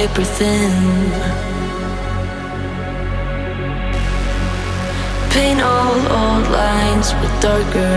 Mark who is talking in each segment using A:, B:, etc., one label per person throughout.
A: paper thin. Paint all old lines with darker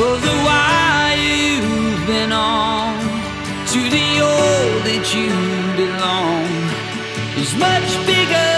A: of the
B: wire you've been on to the old that you belong is much bigger.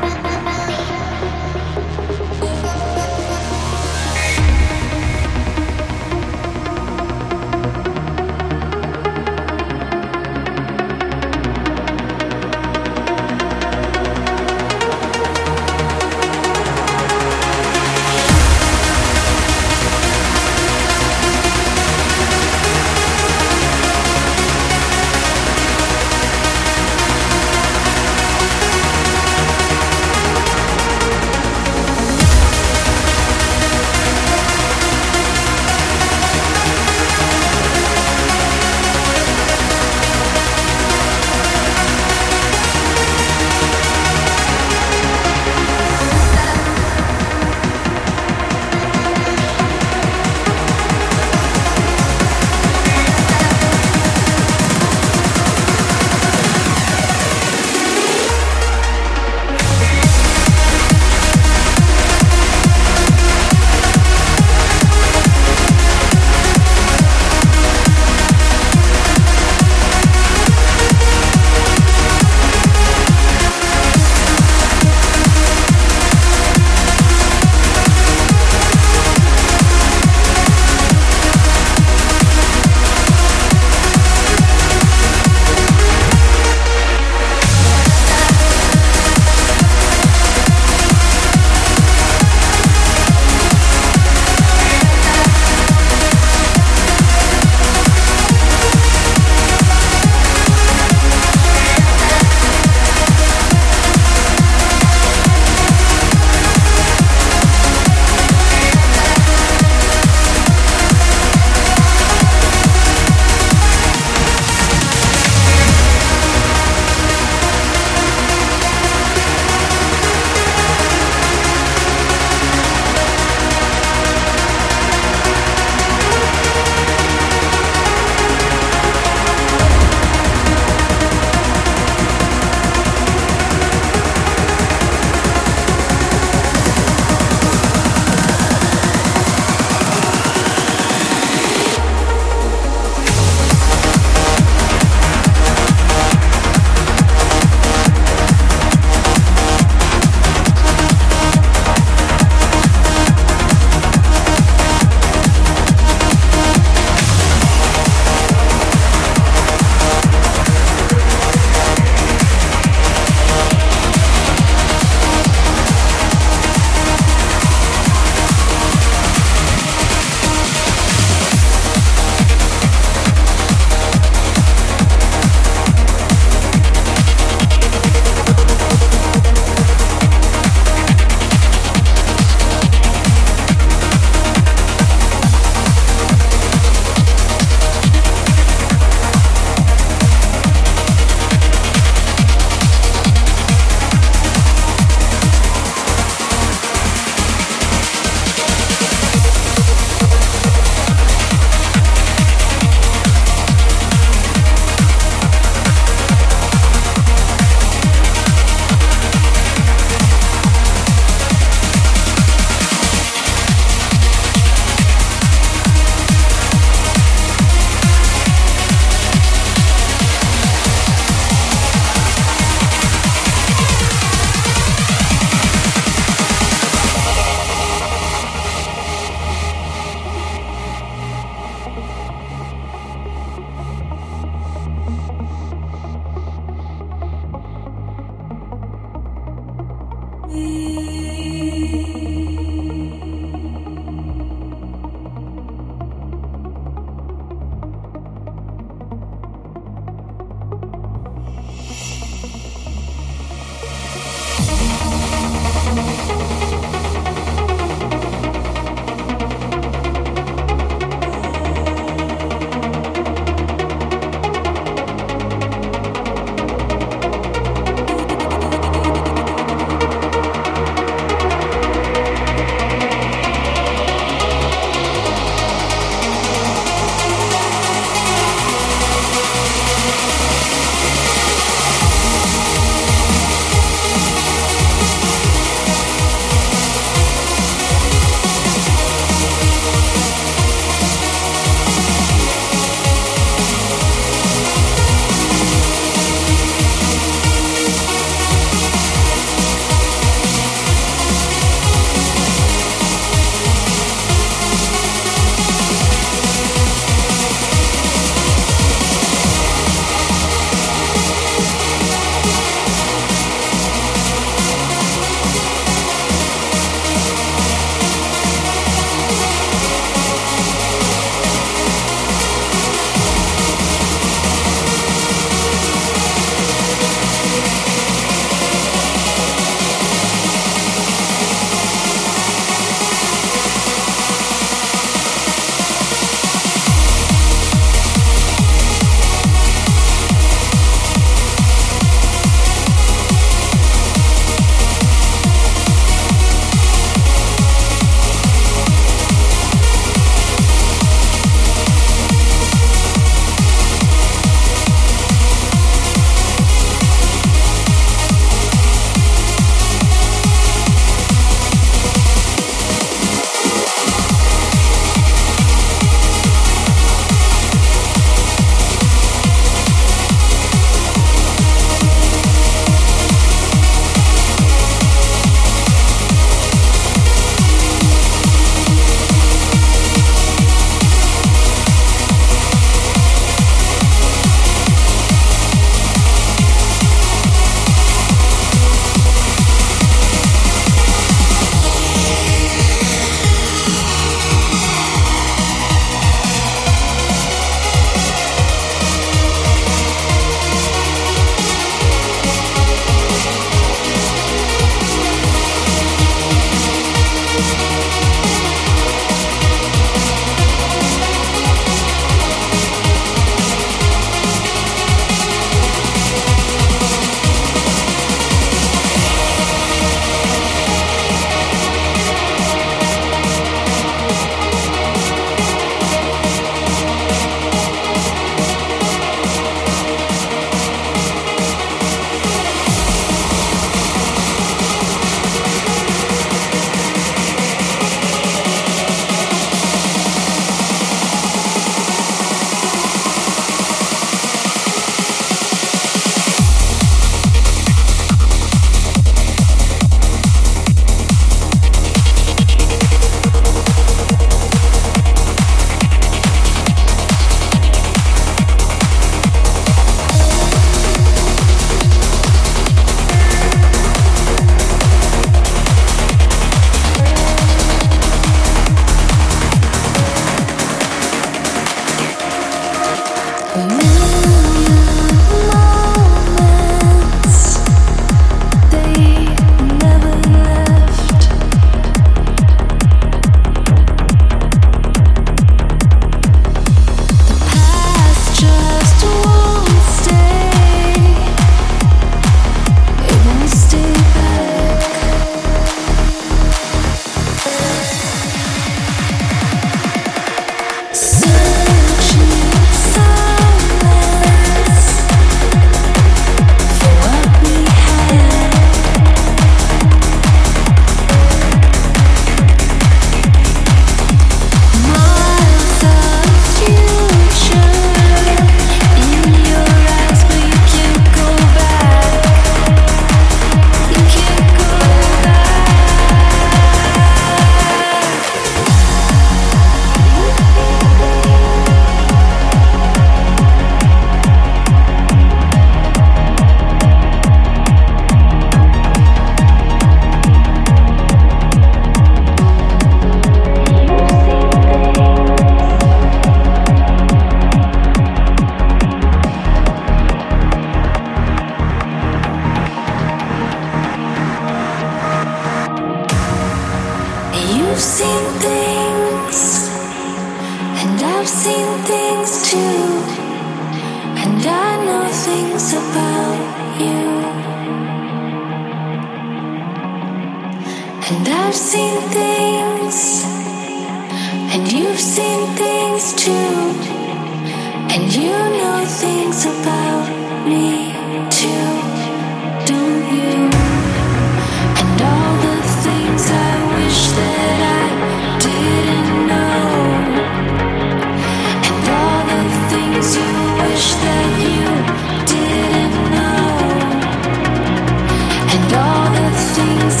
B: The